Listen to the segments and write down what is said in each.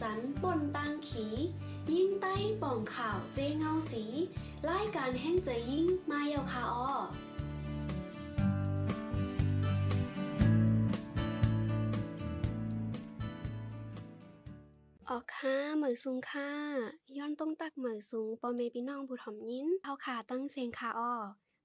จันปนตังขี ยิ่งใต้ป่องข่าวเจเงาสีรายการแห้งใจยิ่งมาเยาคาอ้อออกค่ะเหมือซุงค่ะย้อนต้องตักเหมือซุงปอเมพี่น้องผู้ถอมยินเฮาขาตั้งเสียงค่ะอ้อ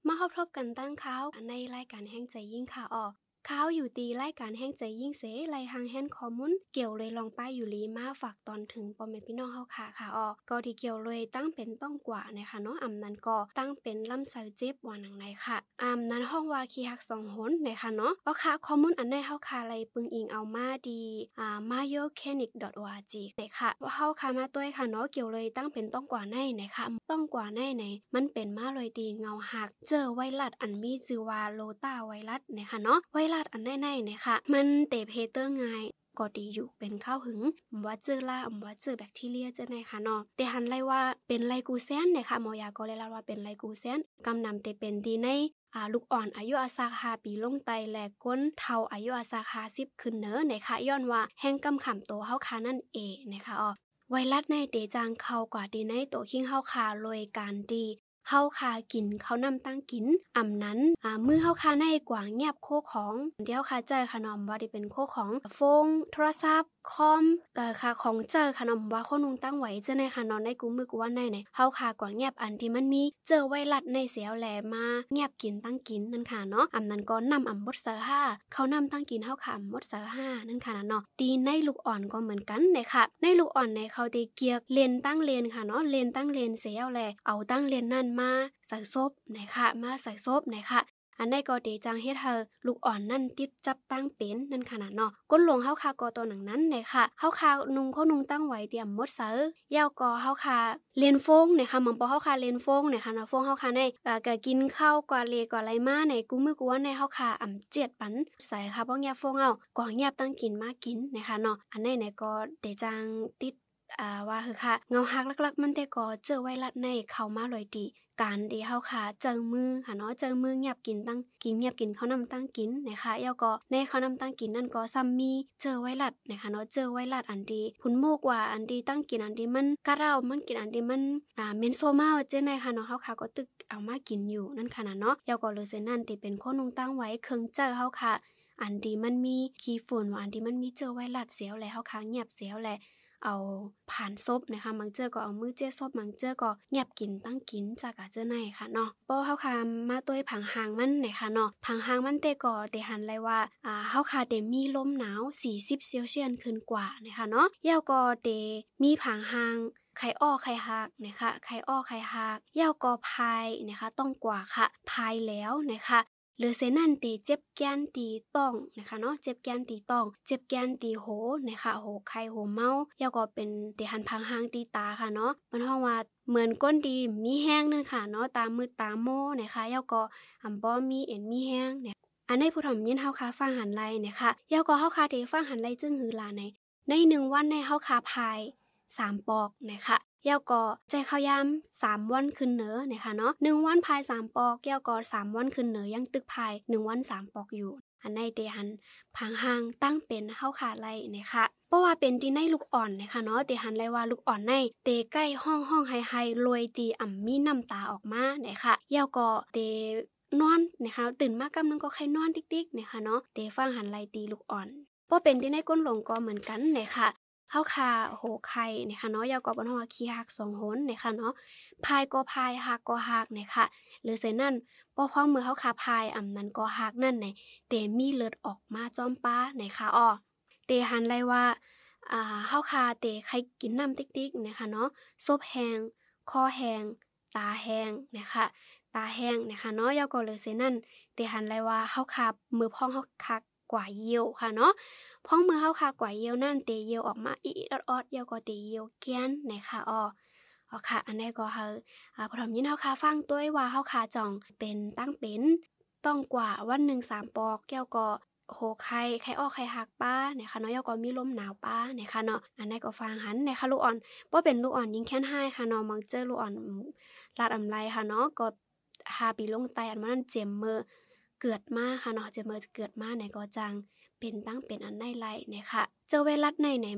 มาเข้าทบกันตั้งเขาในรายการแห่งใจยิ่งค่ะอ้อ ข้าวอยู่ตีรายการแห้งใจยิ่งเสไลหางแฮนคอมุนเกี่ยวเลยลองป้ายอยู่ลีมาฝากตอนถึงปอมเมพี่น้องเฮาค่ะค่ะออก็ที่เกี่ยวเลยตั้งเป็นต้องกว่านะคะเนาะอำนั้นก็ตั้งเป็นลำไส้เจ็บว่านังไหนค่ะอำนั้นห้องว่าคีหักสองหนนะคะเนาะก็ค่ะคอมุนอันในเฮาค่ะไรปึงอิงเอามาดีอ่า mayocanic.org นะคะว่าเฮาค่ะมาต้วยค่ะเนาะเกี่ยวเลยตั้งเป็นต้องกว่าในนะคะต้องกว่าในไหนมันเป็นมาเลยตีเงาหัก เจอไวรัสอันมีชื่อว่าโลตาไวรัสนะคะเนาะไวรัสอันในๆนะคะมันเตเพเตอร์ง่ายก็ดีอยู่เป็นข้าวหึงว่าเจอล่าว่าเจอแบคทีเรียเจอในคะเนาะแต่หันไล่ว่าเป็นไลกูเซนนะคะหมอยาก็เลยเล่าว่าเป็นไลกูเซนกำนำเตเป็นดีในอาลูกอ่อนอายุอาซาคาปีลงไตแหลกก้นเท่าอายุอาซาคาสิบขึ้นเนอนะคะย้อนว่าแห้งกำขำโตเฮาคานั่นเองนะคะอ๋อไวรัสในเตจางเข้ากว่าดีในโตขิงเฮาคาโดยการดี เฮาคากินเขานำตั้งกินอ่ำนั้นอ่ามือเฮาคาในกว่างเงียบโคของเดี๋ยวคาเจอขนมว่าดิเป็นโคของฟงโทรศัพท์ คอมเอ่อค่ะของเจอขนมว่าคนนุงตั้งไว้เจอในค่ะนอนในกูมือกูว่าในไหนเฮาคากว่าเงียบอันที่มันมีเจอไวรัสในเสียวแหลมาเงียบกินตั้งกินนั่นค่ะเนาะอ่ำนั้นก็นำอ่ำบดเสือห้าเขานำตั้งกินเฮาค่ะอ่ำบดเสือห้านั่นค่ะเนาะตีในลูกอ่อนก็เหมือนกันในค่ะ ในลูกอ่อนในเขาตีเกียกเลนตั้งเลนค่ะเนาะเลนตั้งเลนเสียวแหลเอาตั้งเลนนั่นมาใส่ซบนะคะมาใส่ซบนะคะ อันได้ก็เดจังเฮ็ดเธอลูกอ่อนนั่นติดจับตั้งเป็นนั่นขนาดเนาะก้นหลวงเฮาคาก็ตัวหนังนั้นเนะคะเฮาคานุงเขานุงตั้งไว้เตรียมมดเสือยาวก็เฮาคาเลนฟงเนะคะมังปอเฮาคาเลนฟงเนะคะนะฟงเฮาคาในก็กินข้าวกว่าเลกว่าไรมาในกูมือกูว่าในเฮาคาอ่ำเจ็ดปันใส่ค่ะบ่แงฟงเอากว่าเงียบตั้งกินมากินนะคะเนาะอันไหนไหนก็เดจังติดอ่าว่าคือค่ะเงาหักลักๆมันแต่ก็เจอไวรัสในเข้ามาลอยดี การดีเฮาค่ะเจอมือค่ะเนาะเจอมือเงียบกินตั้งกินเงียบกินเขานำตั้งกินนะคะเยาก็ในเขานำตั้งกินนั่นก็ซ้ำมีเจอไวรัสนะคะเนาะเจอไวรัสอันดีพุนโมกว่าอันดีตั้งกินอันดีมันกะเรามันกินอันดีมันอ่าเมนโซมาเจในค่ะเนาะเฮาค่ะก็ตึกเอามากินอยู่นั่นค่ะเนาะเยาก็เลยเซนั่นติเป็นคนนุงตั้งไว้เครื่องเจอเฮาค่ะอันดีมันมีขี้ฝุ่นว่าอันดีมันมีเจอไวรัสเสียวแลเฮาค่ะเงียบเสียวแล เอาผ่านซบนะคะมังเจอก็เอามือเจ้ซบมังเจอก็เงียบกินตั้งกินจากอาเจอในค่ะเนาะป้อเฮาคามาตัวผังหางมันไหนค่ะเนาะผังหางมันเตก็เตหันเลยว่าอ่าเฮาคาเตมีลมหนาว 40เซลเซียสขึ้นกว่านะคะเนาะยาวก็เตมีผังหางไข่อ้อไข่หักนะคะไข่อ้อไข่หักยาวก็พายนะคะ ต้องกว่าค่ะ พายแล้วนะคะ หรือเซนั่นตีเจ็บแกนตีต้องนะคะเนาะเจ็บแกนตีต้อง เจ็บแกนตีโหนะคะโหไข้โหเมาแล้วก็เป็นตีหันพังหางตีตาค่ะเนาะมันห้องว่าเหมือนก้นดีมีแห้งนั่นค่ะเนาะตามืดตาโมนะคะแล้วก็อำบ่มีเอ็นมีแห้งเนี่ยอันในผู้ถ่อมยินเฮาคาฟังหันไลเนี่ยค่ะแล้วก็เฮาคาเทฟังหันไลจึงหือลาในในหนึ่งวันในเฮาคาพายสามปอกนะคะ เย้าก็ใจข้าวยามสามวันขึ้นเหนือนะคะเนาะหนึ่งวันพายสามปอกเย้าก็สามวันขึ้นเหนือยังตึกพายหนึ่งวันสามปอกอยู่ อันในเตหันพังหางตั้งเป็นเฮาขาดไรนะคะเพราะว่าเป็นที่ในลูกอ่อนนะคะเนาะเตหันไรว่าลูกอ่อนในเตใกล้ห้องห้องไฮไฮรวยตีอ่ำมีน้ำตาออกมานะคะเย้าก็เตนอนนะคะตื่นมากกำนึงก็ใครนอนติ๊กๆนะคะเนาะเตฟังหันไลตีลูกอ่อนเพราะเป็นที่ในก้นหลงก็เหมือนกันนะคะ เฮาคาโหไข่นะคะเนาะยาวก็บ่ต้องว่าขี้หักสองหนนะคะเนาะพายก็พายหักก็หักนะคะหรือเสนั่นพอความมือเฮาคาพายอำนั้นก็หักนั่นไหนเตมีเลือดออกมาจอมป้านะคะอ้อเตหันไลว่าอ่าเฮาคาเตไข่กินน้ำติ๊กๆนะคะเนาะซบแห้งคอแห้งตาแห้งนะคะตาแห้งนะคะเนาะยาวก็เลยเสนั่นเตหันไลว่าเฮาคามือพ้องเฮาคักกว่าเยี่ยวค่ะเนาะ พ้องมือเข้าคากว่าเยียวนั่นเตเยียวออกมาอีออดเยียวก็เตเยียวแกนในะคะอออ๋อค่ะ อันนี้ก็เฮาอ่าพร้อมยินเฮาคาฟังตัวว่าเฮาคาจ่องเป็นตั้งเป็นต้องกว่าวันหนึ่งสามปอกเกี่ยวก็โหไข่ไข่ออกไข่หักป้าเนี่ยค่ะเนาะยอก็มีลมหนาวป้าเนี่ยค่ะเนาะอันนี้ก็ฟังหันเนี่ยค่ะลูกอ่อนว่าเป็นลูกอ่อนยิงแค่นให้ค่ะเนาะมังเจอลูกอ่อนลาดอำไรค่ะเนาะก็หาปีลงไตอันมันเจ็มมือเกิดมาค่ะเนาะเจ็มมือเกิดมาเนี่ยก็จัง เป็นตั้งเป็นอันได้ไรเนี่ยค่ะเจอไวรัสในใน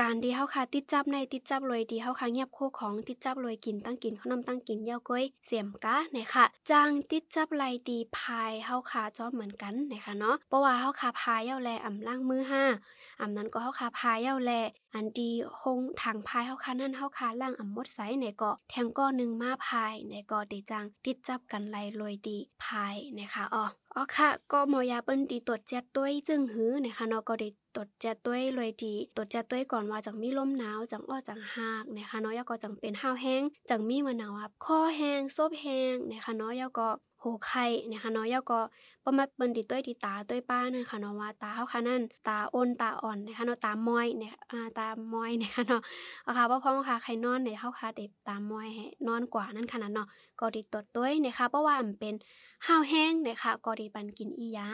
การที่เฮาค่ะติดจับในติดจับลอยที่เฮาค่ะเงียบโคของติดจับลอยกินตั้งกินขนมตั้งกินเย้าก้อยเสียมกะนะคะจางติดจับไหลตีพายเฮาค่ะจอมเหมือนกันนะคะเนาะเพราะว่าเฮาค่ะพายเย้าแลอ่ำล่างมือห้าอ่ำนั้นก็เฮาค่ะพายเย้าแลอันดีหงทางพายเฮาค่ะนั่นเฮาค่ะล่างอ่ำมดไสในก็แทงก้อนึงมาพายในก็ติจังติดจับกันไหลลยตีพายนะคะอ๋ออ๋อค่ะก็มอยาเปิ้นตีตรวจแจ็ดต้วยจึงหื้อนะคะเนาะก็ได้ ตรวจแจต้วลอยดีตรวจแจต้วยก่อนว่าจังมีลมหนาวจังอ้อจังหากนะคะเนาะยาก็จังเป็นห้าวแห้งจังมีมะนาวอับคอแห้งซบแห้งนะคะเนาะยาก็ โหไข่นะคะเนาะยาก็ประมาเปิ้นติต้วยติตาต้วยป้านะคะเนาะว่าตาเฮาค่ะนั่นตาอ้นตาอ่อนนะคะเนาะตามอยเนี่ยอ่าตามอยนะคะเนาะเอาค่ะบ่พอค่ะใครนอนเนี่ยเฮาค่ะเด็บตามอยให้นอนกว่านั่นขนาดเนาะก็ติตรวจต้วยนะคะเพราะว่ามันเป็นห้าวแห้งนะคะก็ดีปันกินอียา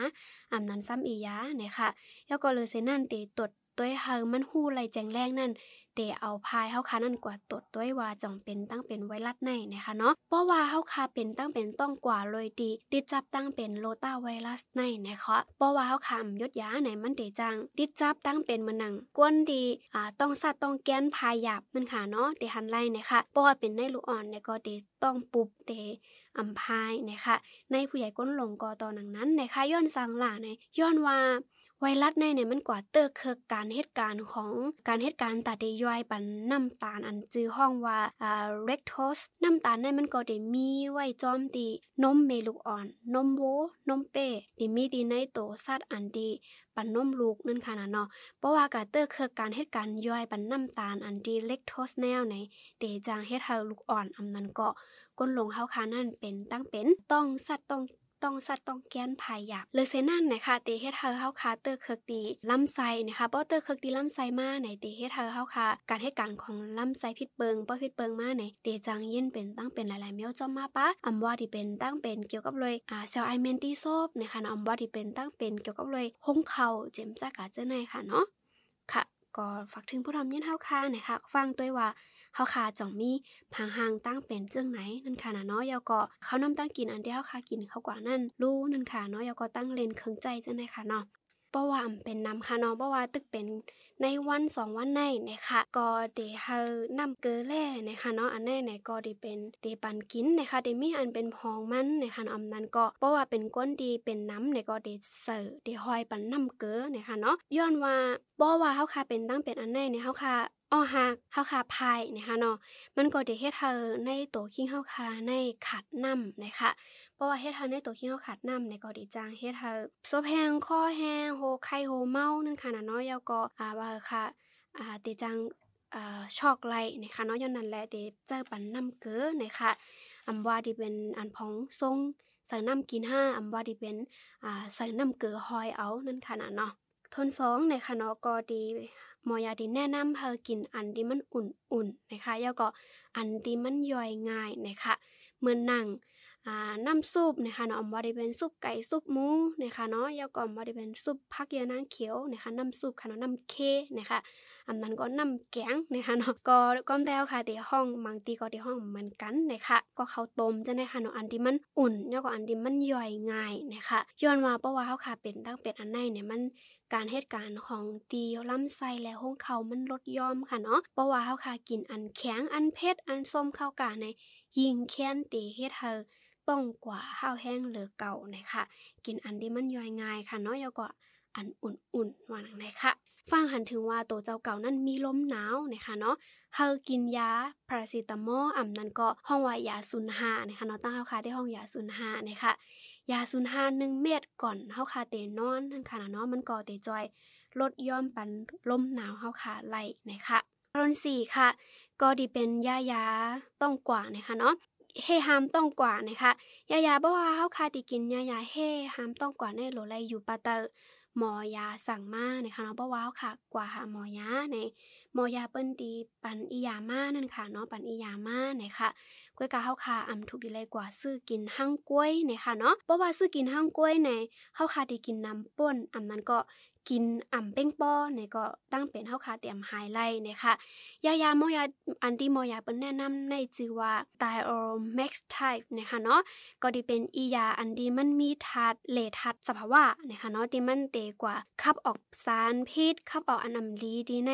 อำนั้นซ้ำอียานะคะแล้วก็เลยเซนั่นติตรวจ ต้วยเฮามันฮู้ไหลแจงแรงนั่นเตเอาพายเฮาคานั่นกว่าตดด้วยว่าจ่องเป็นตั้งเป็นไวรัสในนะคะเนาะเพราะว่าเฮาคาเป็นตั้งเป็นต้องกว่าเลยดีติดจับตั้งเป็นโลต้าไวรัสในนะคะเพราะว่าเฮาคามยดยาไหนมันเตจังติดจับตั้งเป็นมันนังกวนดีอ่าต้องสัตว์ต้องแกนพายหยาบนั่นค่ะเนาะเตหันไล่นะคะเพราะว่าเป็นในลูกอ่อนเนี่ยก็เตต้องปุบเตอำพายนะคะในผู้ใหญ่ก้นหลงกอตอหนังนั้นนะคะย้อนสังหล่าในย้อนว่า ไวรัสในเนี่ยมันกว่าเตอร์เคือการเหตุการณ์ของการเหตุการณ์ตัดได้ย่อยปันน้ำตาลอันจื้อห้องว่าอ่าเรกโทสน้ำตาลในมันก็ได้มีไว้จอมตีนมเมลูกอ่อน นมโวนมเป้ที่มีดีในโตสัตว์อันดีปันนมลูกนั่นค่ะนะเนาะเพราะว่ากาเตอร์เคือการเหตุการณ์ย่อยปันน้ำตาลอันดีเล็กโทสแนวในเตจางเฮ็ดให้ลูกอ่อนอำนั้นก็ก้นลงเฮาคานั่นเป็นตั้งเป็นต้องสัตว์ต้อง ต้องสัตว์ต้องแก้นภายหยาบเลยเซนั่นนะคะตีเฮ็ดเฮาเฮาคาเตอร์เคิร์กตีลำไส้นะคะเพราะเตอร์เคิร์กตีลำไส้มาในตีเฮ็ดเฮาเฮาคาการให้การของลำไส้พิษเบิงป้อพิษเบิงมาในเตจังเย็นเป็นตั้งเป็นหลายๆเมียวจอมมาปะอำว่าที่เป็นตั้งเป็นเกี่ยวกับเลยอ่าเซลไอเมนตีโซบนะคะอำว่าที่เป็นตั้งเป็นเกี่ยวกับเลยหงเข่าเจ็มจากาเจอในค่ะเนาะค่ะ ก็ฝากถึงผู้ทำยินเฮาคานะคะฟังตัวว่าเฮาคาจ่องมีผังหางตั้งเป็นเจื้องไหนนั่นค่ะนะเนาะยาก็เขานำตั้งกินอันที่เฮาคากินเขากว่านั่นรู้นั่นค่ะเนาะยาก็ตั้งเลนเคืองใจจังได๋ค่ะเนาะ เพราะว่าเป็นนำค่ะเนาะเพราะว่าตึกเป็นในวันสองวันในนะคะก็เดเฮานำเกลือแร่นะคะเนาะอันแน่เนี่ยก็ดีเป็นเดปันกินนะคะเดมีอันเป็นพองมันนะคะอำนั้นก็เพราะว่าเป็นก้นดีเป็นน้ำเนก็เดเสิร์เดหอยปันน้ำเกลือนะคะเนาะย้อนว่าบ่ว่าเฮาค่ะเป็นตั้งเป็นอันแน่เนี่ยเฮาค่ะอ้อฮักเฮาคาพายนะคะเนาะมันก็ได้เฮ็ดเฮาในตัวคิงเฮาคาในขัดน้ำนะคะ ราะว่าเฮ็ดเฮาในตัวคิงเฮาขัดน้ำในก็ดีจังเฮ็ดเฮาซบแห้งคอแห้งโหไข้โหเมานั่นค่ะนะเนาะยาก็อ่าว่าค่ะอ่าติจังอ่าชอกไหลนะคะเนาะย้อนนั้นแหละติเจอปันน้ำเก้อนะคะอำว่าที่เป็นอันพองทรงใส่น้ำกินห้าอำว่าที่เป็นอ่าใส่น้ำเกลือหอยเอานั่นค่ะนะเนาะทนสองในค่ะเนาะก็ดีหมอยาที่แนะนำเฮากินอันที่มันอุ่นๆนะคะแล้วก็อันที่มันย่อยง่ายนะคะเหมือนนั่ง น้ำซุปนะคะเนาะบ่ได้เป็นซุปไก่ซุปหมูนะคะเนาะแล้วก็บ่ได้เป็นซุปผักยานางเขียวนะคะน้ำซุปค่ะเนาะน้ำเคนะคะอันนั้นก็น้ำแกงนะคะเนาะก็ก้อมแต้วค่ะที่ห้องบางทีก็ที่ห้องเหมือนกันนะคะก็ข้าวต้มจังได๋ค่ะเนาะอันที่มันอุ่นแล้วก็อันที่มันย่อยง่ายนะคะย้อนว่าเพราะว่าเฮาค่ะเป็นตั้งเป็ดอันในเนี่ยมันการเหตุการณ์ของตีลำไส้และห้องเขามันลดย่อมค่ะเนาะเพราะว่าเฮาค่ะกินอันแข็งอันเผ็ดอันส้มเข้ากาในยิงแค้นตีเฮ็ดเฮา ต้องกว่าข้าวแห้งเหลือเก่านะคะกินอันที่มันย่อยง่ายค่ะเนาะแล้วก็อันอุ่นๆว่านังไดค่ะฟังหันถึงว่าตัวเจ้าเก่านั้นมีลมหนาวนะคะเนาะเฮากินยาพาราซิตามอลอ่ำนั้นก็ห้องว่ายาซุนหานะคะเนาะตั้งเฮาคาที่ห้องยาซุนหานะคะยาซุนหา1เม็ดก่อนเฮาคาเตนอนนั่นค่ะเนาะมันก็เตจอยลดย่อมปันลมหนาวเฮาคาไหลนะคะตอน4ค่ะ ก็ดีเป็นยายาต้องกว่านะคะเนาะ เฮฮามต้องกว่านะคะยายาบ่ว่าเฮาคาติกินยายาเฮฮามต้องกว่าในโหลไลอยู่ปาเตอร์หมอยาสั่งมานะคะเนาะบ่ว้าวค่ะ กว่าหาหมอยาในหมอยาเปิ้นดีปันอียามานั่นค่ะเนาะปันอียามานะคะกล้วยกาเฮาค่ะอำถูกดีเลยกว่าซื้อกินหั่งกล้วยนะคะเนาะบ่ว่าซื้อกินหั่งกล้วยในเฮาค่ะได้กินน้ำป่นอำนั้นก็ กินอ่ำเป้งป้อเนี่ยก็ตั้งเป็นเฮาคาเตรียมไฮไลท์นะคะยายาโมยาอันที่โมยาเปิ้นแนะนำในชื่อว่า Thiomax type นะคะเนาะก็ดีเป็นอียาอันที่มันมีธาตุเลทัดสภาวะนะคะเนาะที่มันเตกว่าขับออกสารพิษขับออกอันนำลีดีใน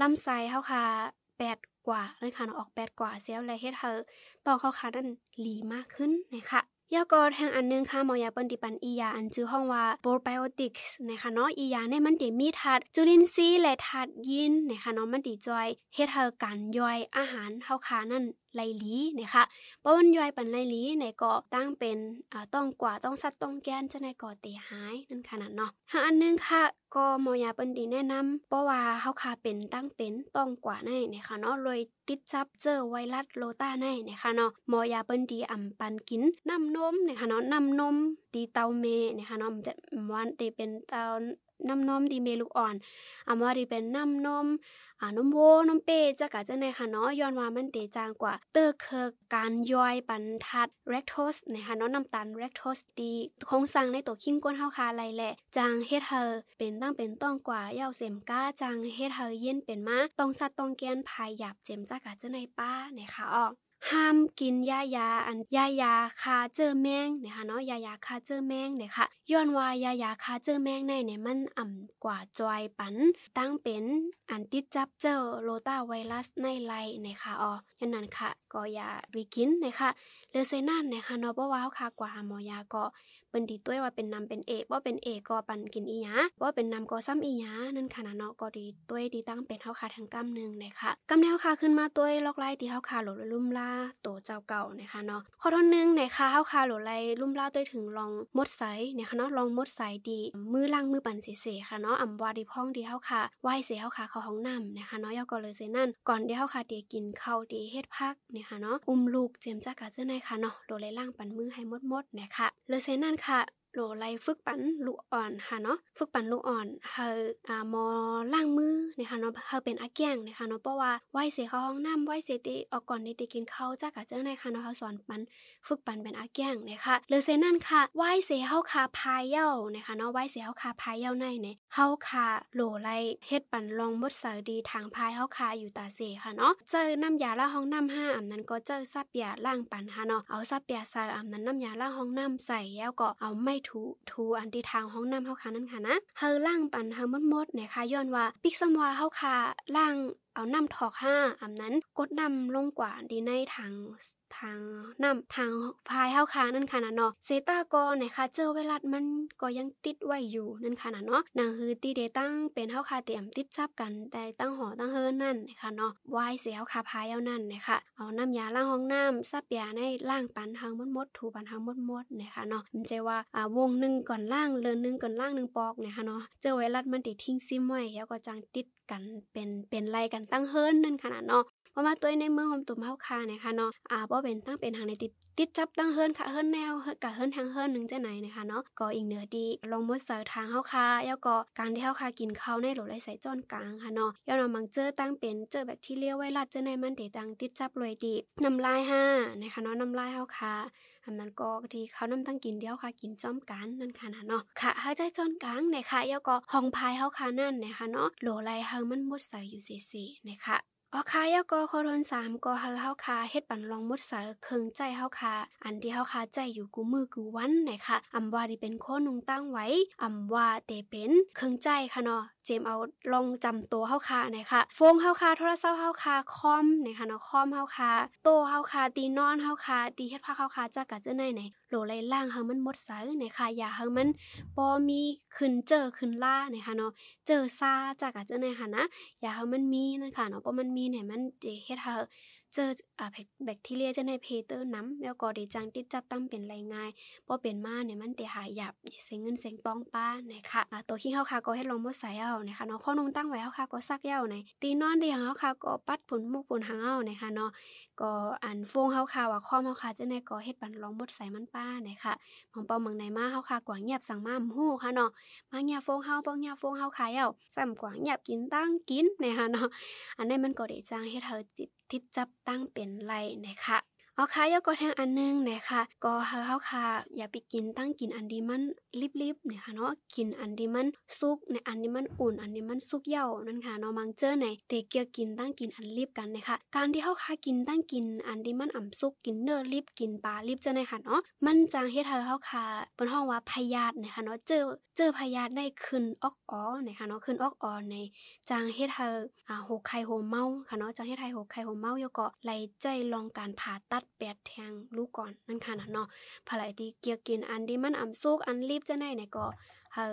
ลำใส่เฮาค่ะ8กว่านะคะออก8กว่าเสียวและเฮ็ดให้ต้องเฮาค่ะนั้นหลีมากขึ้นนะคะ ยากอแห่งอันนึงค่ะหมอยาปันติปันอียาอันชื่อห้องว่าโปรไบโอติกส์นะคะเนาะอียาเนี่ยมันติมีธาตุจุลินทรีย์และธาตุยินนะคะเนาะมันติจอยเฮ็ดให้การย่อยอาหารเฮาค่ะนั่น ไลลีนะคะเพราะมันย่อยปันไลลีในก็ตั้งเป็นอ่าต้องกว่าต้องสัตต้องแกนจะในก่อเตีหายนั่นขนาดเนาะหาอันนึงค่ะก็มอยาปันดีแนะนำเพราะว่าเฮาค่ะเป็นตั้งเป็นต้องกว่าในนะคะเนาะเลยติดจับเจอไวรัสโลตาในนะคะเนาะมอยาเปิ้นดีอ่ำปันกินน้ำนมนะคะเนาะน้ำนมตีเตาเมนะคะเนาะมันจะวันได้เป็นเตา น้ำนมดีเมลูกอ่อนอำว่าดีเป็นน้ำนมอ่านมโวนมเปจะกะจังได๋ค่ะเนาะย้อนว่ามันเตจางกว่า เตอร์เคือการย่อยปันทัดเรคโทสนะคะเนาะน้ำตาลเรคโทสดีโครงสร้างในตัวขิงก้นเฮาคาไรแหละ จางเฮ็ดเฮอเป็นตั้งเป็นต้องกว่าเย้าเสมก้าจางเฮ็ดเฮอเย็นเป็นมาต้องสัตว์ต้องแกนภายหยาบเจมจะกะจังได๋ป้านะคะออก ห้ามกินยายาอันยายาคาเจอแมงนะคะเนาะยายาคาเจอแมงเนี่ยค่ะย้อนว่ายายาคาเจอแมงในเนี่ยมันอ่ำกว่าจอยปันตั้งเป็นอันติดจับเจอโรตาไวรัสในไลนะคะอ๋อยันนั้นค่ะก็อย่าไปกินนะคะเลอเซนั่นนะคะเนาะเพราะว่าค่ะกว่าหมอยาก็เป็นดีต้วยว่าเป็นนำเป็นเอกว่าเป็นเอกก็ปันกินอีหยาว่าเป็นนำก็ซ้ำอีหยานั่นค่ะนะเนาะก็ดีต้วยดีตั้งเป็นเฮาคาทั้งกำนึงนะคะกำแนวค่ะขึ้นมาต้วยลอกไล่ที่เฮาคาหลลุ่มลาโตเจ้าเก่านะคะเนาะข้อที่หนะคะเฮาคาหลไล่ลุ่มล่าต้วยถึงลองมดใสนะคะเนาะลองมดใสดีมือล่างมือปั่นเสๆค่ะเนาะอ่ำว่าดีพ้องดีเฮาคาไหว้เสเฮาคาเข้าห้องน้ำนะคะเนาะยอก็เลยเซนั่นก่อนที่เฮาคาเดียกินข้าวดีเฮ็ดพักนะคะเนาะอุ้มลูกเจมจักกะเจ้าในค่ะเนาะโดไล่ล่างปั่นมือให้มดๆนะคะเลยเซนั่นค่ะ โลไลฝึกปันลูกอ่อนค่ะเนาะฝึกปันลูกอ่อนเฮาอ่ามอล้างมือนะคะเนาะเฮาเป็นอาแกงนะคะเนาะเพราะว่าไหวเสียเข้าห้องน้ำไหวเสียติออกก่อนที่จะกินข้าวจ้ากะเจ้าในค่ะเนาะเฮาสอนปันฝึกปันเป็นอาแกงนะคะหรือเซนั่นค่ะไหวเสียเฮาคาพายเย้านะคะเนาะไหวเสียเฮาคาพายเย้าในเนี่ยเฮาคาโลไลเฮ็ดปันลองมดเสอดีทางพายเฮาคาอยู่ตาเสค่ะเนาะเจอน้ำยาล้างห้องน้ำห้าอำนั้นก็เจอซับยาล้างปันค่ะเนาะเอาซับยาใส่อำนั้นน้ำยาล้างห้องน้ำใส่แล้วก็เอาไม่ถูถูอันที่ทางห้องน้ำเฮาคานั้นค่ะนะเฮาล่างปันเฮามดมดเนี่ยค่ะย้อนว่าปิกซัมว่าเฮาคาล่างเอาน้ำถอกห้าอำนั้นกดน้ำลงกว่าดีในทาง ทางน้ำทางพายเฮาค้างนั่นค่ะนะเนาะเซตาก็นะคะเจอเวลามันก็ยังติดไว้อยู่นั่นค่ะนะเนาะนั่นคือตีเดตั้งเป็นเฮาคาเตรียมติดจับกันแต่ตั้งหอตั้งเฮินนั่นนะคะเนาะวายเสียเฮาคาพายเอานั่นนะคะเอาน้ำยาล้างห้องน้ำซับยาในล่างปันทางมดมดถูปันทางมดมดนะคะเนาะมันจะว่าอ่าวงนึงก่อนล่างเลือนนึงก่อนล่างนึงปอกนะคะเนาะเจอไวรัสมันติดทิ้งซิมไว้แล้วก็จังติดกันเป็นเป็นไรกันตั้งเฮินนั่นขนาดเนาะ เพราะว่าตัวในเมืองของตุ่มเฮาคาเนี่ยค่ะเนาะอ่าบ่เป็นตั้งเป็นทางในติดติดจับตั้งเฮิรนค่ะเฮิรนแนวกะเฮิรนทางเฮิรนหนึ่งจะไหนนะคะเนาะก็อีกเหนือดีลองมดเสอทางเฮาคาแล้วก็การที่เฮาคากินข้าวในโหลไหลใส่จ้อนกลางค่ะเนาะย้อนมังเจอตั้งเป็นเจอแบคทีเรียไวรัสเจอในมันเดตังติดจับรวยดีน้ำลายห้านะคะเนาะน้ำลายเฮาคาอันนั้นก็ที่เขานำตั้งกินเดียวค่ะกินจ้อมกันนั่นค่ะนะเนาะค่ะหายใจจ้อนกลางนะคะแล้วก็ห้องพายเฮาคานั่นนะคะเนาะโหลไหลเฮามันมดใส่อยู่ซี่ๆนะคะ ออคายาก็คอรนสามกอเฮาเฮาคาเฮ็ดปันลองมดเสอเคิงใจเฮาคาอันที่เฮาคาใจอยู่กูมือกูวันไหนค่ะอำว่าดีเป็นโคนุงตั้งไว้อำว่าเตเป็นเคิงใจค่ะเนาะเจมเอาลองจำตัวเฮาคาไหนค่ะโฟงเฮาคาโทรศัพท์เฮาคาคอมไหนค่ะเนาะคอมเฮาคาโตเฮาคาตีนอนเฮาคาตีเฮ็ดผ้าเฮาคาจักกะเจ้าไหนไหนโหลไลล่างเฮามันหมดเสอไหนค่ะอย่าเฮามันบ่มีขึ้นเจอขึ้นล่าไหนค่ะเนาะเจอซาจักกะเจ้าไหนค่ะนะอย่าเฮามันมีนั่นค่ะเนาะเพราะมันมีเนี่ยมันเจเฮ็ดให้ เจออ่าแบคทีเรียจะในเพเตอร์น้ำแล้วก็ได้จังติดจับตั้งเป็นไรง่ายบ่เป็นมาเนี่ยมันได้หายหยับเสียเงินเสียงต้องป้านะคะอ่าตัวขี้เฮาค่ะก็เฮ็ดลองบ่ใส่เอานะคะเนาะข้อนุ่งตั้งไว้เฮาค่ะก็ซักเย้าในตีนอนดียงเฮาค่ะก็ปัดผลมุกผลหางเอานะคะเนาะก็อันฟงเฮาค่ะว่าข้อเฮาค่ะจะในก็เฮ็ดปันลองบ่ใส่มันป้านะคะมองเป้าเมืองไหนมาเฮาค่ะกว่าเงียบสั่งมาฮู้ค่ะเนาะมาเงียบฟงเฮาบ่เงียบฟงเฮาค่ะเอาซ้ำกว่าเงียบกินตั้งกินนะคะเนาะอันนี้มันก็ได้จังเฮ็ดเฮาจิตทิดจับ ตั้งเป็นไรนะคะ เอาค่ะยกก็แทงอันนึงนะคะก็เฮาเฮาค่ะอย่าไปกินตั้งกินอันดีมันลิบๆเนี่ยค่ะเนาะกินอันดีมันสุกในอันดีมันอุ่น อันดีมันสุกเย่านั่นค่ะเนาะมังเจอในเตเกียกินตั้งกินอันลิบกันนะคะการที่เฮาค่ะกินตั้งกินอันดีมันอ่ำสุกกินเนื้อลิบกินปลาลิบเจอในค่ะเนาะมันจังเฮ็ดให้เฮาค่ะเปิ้นฮ้องว่าพยาธินะคะเนาะเจอเจอพยาธิได้ขึ้นออกอ๋อนะคะเนาะขึ้นออกอ๋อในจังเฮ็ดให้อ่าหกไข้โหเมาค่ะเนาะจังเฮ็ดให้หกไข้โหเมาอยู่ก็ไหลใจลองการผ่าตัดแปดแทงลูกก่อนนั่นค่ะนะเนาะภายที่เกี่ยวกินอันที่มันอ่ำสุกอันรีบจะไหนเนี่ยก็เฮา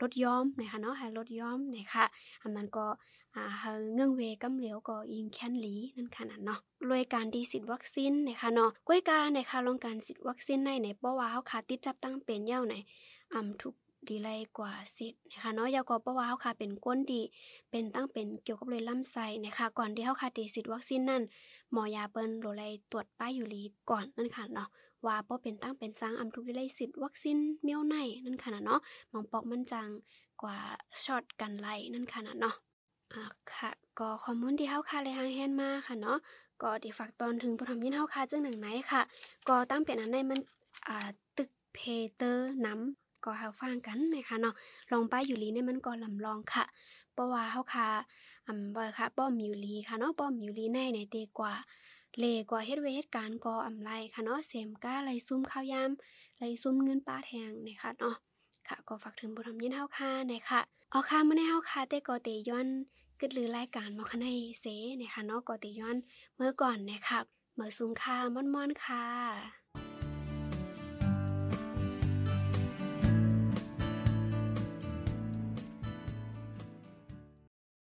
ลดย้อมนะคะเนาะให้ลดย้อมนะคะอันนั้นก็อ่าเฮาเงื่องเวกำเหลียวก็ยิงแค้นหลีนั่นค่ะนะเนาะรวยการดีสิทธิ์วัคซีนนะคะเนาะกล้วยกาในค่ะลงการสิทธิ์วัคซีนในในเพราะว่าเฮาขาดติดจับตั้งเป็นเย้าในอ่ำทุกดีไลกว่าสิทธิ์นะคะเนาะยาก็เพราะว่าเฮาค่ะเป็นก้นดีเป็นตั้งเป็นเกี่ยวกับเลยลำไส้นะคะก่อนที่เฮาค่ะดีสิทธิ์วัคซีนนั้น หมอยาเปิ้นโลไลตรวจป้ายอยู่ลีก่อนนั่นค่ะเนาะว่าบ่เป็นตั้งเป็นสร้างอำทุกไดีไลสิทธิ์วัคซีนเมียวในนั่นค่ะเนาะมองปอกมันจังกว่าช็อตกันไลนั่นค่ะเนาะอ่าค่ะก็ข้อมูลที่เฮาค่ะเลยหางแฮนมาค่ะเนาะก็ได้ฝากตอนถึงผู้ทำยินเฮาค่ะจังหนังไหนค่ะ ก็ตั้งเป็นอันใดมันอ่าตึกเพเตอร์น้ำก็เฮาฟังกันนะคะเนาะลองป้ายอยู่ลีเนี่ยมันก็ลำลองค่ะ เพราะว่าเฮาค่ะอำบ่ค่ะป้อมอยู่ลีค่ะเนาะป้อมอยู่ลีในในเตกว่าเลกว่าเฮ็ดเวเหตุการณ์ก็อำไรค่ะเนาะเสมก้าไลซุ่มข้าวยามไลซุ่มเงินป้าแทงนะคะเนาะค่ะก็ฝากถึงผู้ทำยินเฮาค่ะนะคะเอาค่ะมื้อนี้เฮาค่ะแต่ก็เตย้อนกึดลือรายการมาคันให้เสนะคะเนาะก็เตย้อนเมื่อก่อนนะคะเมื่อซุงค่ะม่อนๆค่ะ